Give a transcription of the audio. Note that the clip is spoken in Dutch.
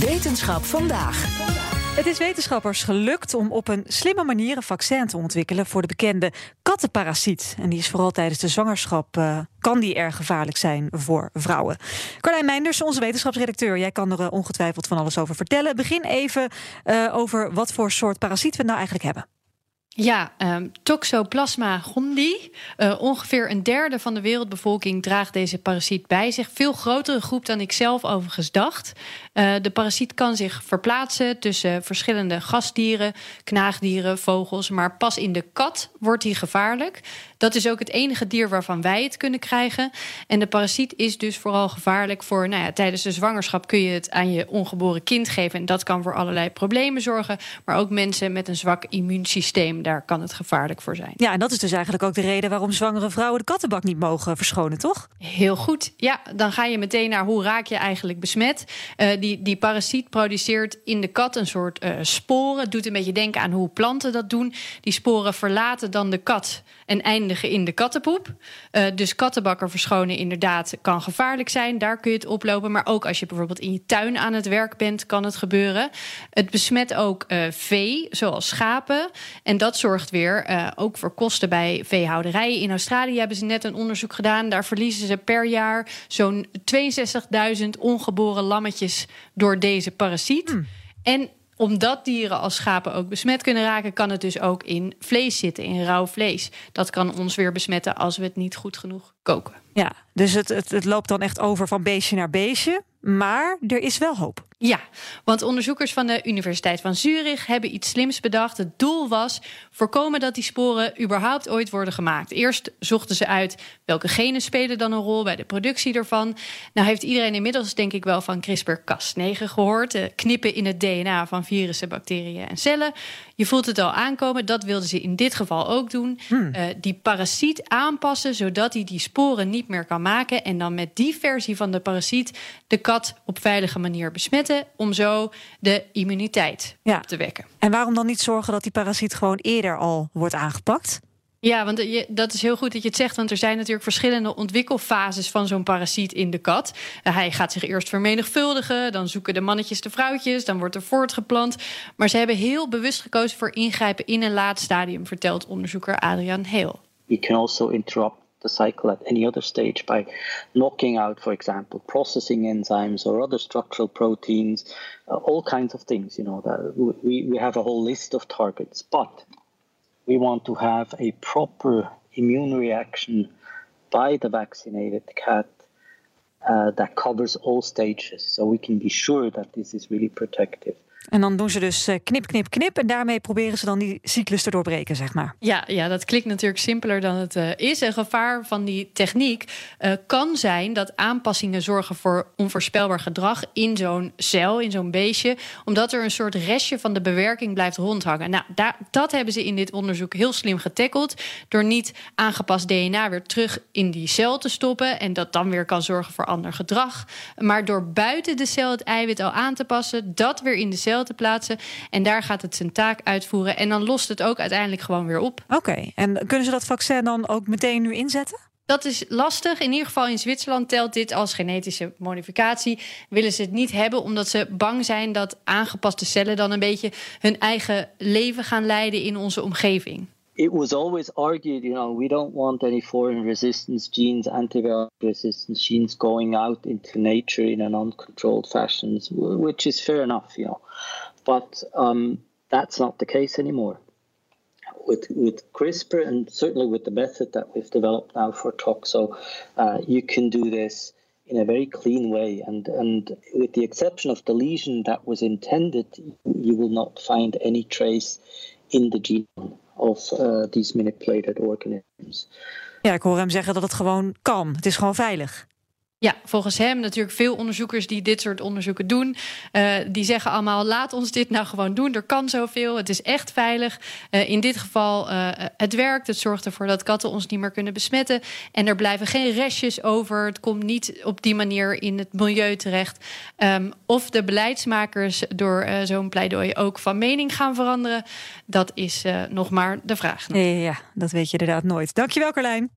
Wetenschap vandaag. Het is wetenschappers gelukt om op een slimme manier een vaccin te ontwikkelen voor de bekende kattenparasiet. En die is vooral tijdens de zwangerschap, uh, kan die erg gevaarlijk zijn voor vrouwen. Carlijn Meinders, onze wetenschapsredacteur, jij kan er uh, ongetwijfeld van alles over vertellen. Begin even uh, over wat voor soort parasiet we nou eigenlijk hebben. Ja, um, Toxoplasma gondii. Uh, ongeveer een derde van de wereldbevolking draagt deze parasiet bij zich. Veel grotere groep dan ik zelf overigens dacht. Uh, de parasiet kan zich verplaatsen tussen verschillende gastdieren, knaagdieren, vogels. Maar pas in de kat wordt hij gevaarlijk. Dat is ook het enige dier waarvan wij het kunnen krijgen. En de parasiet is dus vooral gevaarlijk voor... Nou ja, tijdens de zwangerschap kun je het aan je ongeboren kind geven. En dat kan voor allerlei problemen zorgen. Maar ook mensen met een zwak immuunsysteem, daar kan het gevaarlijk voor zijn. Ja, en dat is dus eigenlijk ook de reden waarom zwangere vrouwen de kattenbak niet mogen verschonen, toch? Heel goed. Ja, dan ga je meteen naar hoe raak je eigenlijk besmet. Uh, die, die parasiet produceert in de kat een soort uh, sporen. Het doet een beetje denken aan hoe planten dat doen. Die sporen verlaten dan de kat en eindigen in de kattenpoep. Uh, dus kattenbakken verschonen inderdaad kan gevaarlijk zijn. Daar kun je het oplopen. Maar ook als je bijvoorbeeld in je tuin aan het werk bent, kan het gebeuren. Het besmet ook uh, vee, zoals schapen. En dat zorgt weer uh, ook voor kosten bij veehouderijen. In Australië hebben ze net een onderzoek gedaan. Daar verliezen ze per jaar zo'n 62.000 ongeboren lammetjes door deze parasiet. Hmm. En omdat dieren als schapen ook besmet kunnen raken, kan het dus ook in vlees zitten, in rauw vlees. Dat kan ons weer besmetten als we het niet goed genoeg koken. Ja, dus het, het, het loopt dan echt over van beestje naar beestje. Maar er is wel hoop. Ja, want onderzoekers van de Universiteit van Zurich hebben iets slims bedacht. Het doel was voorkomen dat die sporen überhaupt ooit worden gemaakt. Eerst zochten ze uit welke genen spelen dan een rol bij de productie ervan. Nou heeft iedereen inmiddels denk ik wel van CRISPR-Cas9 gehoord. De knippen in het DNA van virussen, bacteriën en cellen. Je voelt het al aankomen, dat wilden ze in dit geval ook doen. Hmm. Uh, die parasiet aanpassen zodat hij die sporen niet meer kan maken. En dan met die versie van de parasiet de kat op veilige manier besmetten. Om zo de immuniteit ja. op te wekken. En waarom dan niet zorgen dat die parasiet gewoon eerder al wordt aangepakt? Ja, want je, dat is heel goed dat je het zegt. Want er zijn natuurlijk verschillende ontwikkelfases van zo'n parasiet in de kat. Uh, hij gaat zich eerst vermenigvuldigen. Dan zoeken de mannetjes de vrouwtjes. Dan wordt er voortgeplant. Maar ze hebben heel bewust gekozen voor ingrijpen in een laat stadium, vertelt onderzoeker Adrian Heel. You can also interrupt the cycle at any other stage by knocking out, for example, processing enzymes or other structural proteins, uh, all kinds of things. You know, that we, we have a whole list of targets, but we want to have a proper immune reaction by the vaccinated cat uh, that covers all stages, so we can be sure that this is really protective. En dan doen ze dus uh, knip, knip, knip. En daarmee proberen ze dan die cyclus te doorbreken, zeg maar. Ja, ja dat klinkt natuurlijk simpeler dan het uh, is. Een gevaar van die techniek uh, kan zijn dat aanpassingen zorgen voor onvoorspelbaar gedrag in zo'n cel, in zo'n beestje. Omdat er een soort restje van de bewerking blijft rondhangen. Nou, dat hebben ze in dit onderzoek heel slim getackeld. Door niet aangepast DNA weer terug in die cel te stoppen. En dat dan weer kan zorgen voor ander gedrag. Maar door buiten de cel het eiwit al aan te passen, dat weer in de cel te plaatsen. En daar gaat het zijn taak uitvoeren. En dan lost het ook uiteindelijk gewoon weer op. Oké, okay. en kunnen ze dat vaccin dan ook meteen nu inzetten? Dat is lastig. In ieder geval in Zwitserland telt dit als genetische modificatie. Willen ze het niet hebben omdat ze bang zijn dat aangepaste cellen dan een beetje hun eigen leven gaan leiden in onze omgeving. It was always argued, you know, we don't want any foreign resistance genes, antibiotic resistance genes going out into nature in an uncontrolled fashion, which is fair enough, you know. But um, that's not the case anymore. With, with CRISPR and certainly with the method that we've developed now for Toxo, uh, you can do this in a very clean way. And, and with the exception of the lesion that was intended, you will not find any trace in the genome of uh, these manipulated organisms. Ja, ik hoor hem zeggen dat het gewoon kan. Het is gewoon veilig. Ja, volgens hem natuurlijk veel onderzoekers die dit soort onderzoeken doen. Uh, die zeggen allemaal: laat ons dit nou gewoon doen. Er kan zoveel. Het is echt veilig. Uh, in dit geval, uh, het werkt. Het zorgt ervoor dat katten ons niet meer kunnen besmetten. En er blijven geen restjes over. Het komt niet op die manier in het milieu terecht. Um, of de beleidsmakers door zo'n pleidooi ook van mening gaan veranderen. Dat is nog maar de vraag. Ja, ja, dat weet je inderdaad nooit. Dankjewel, Carlijn.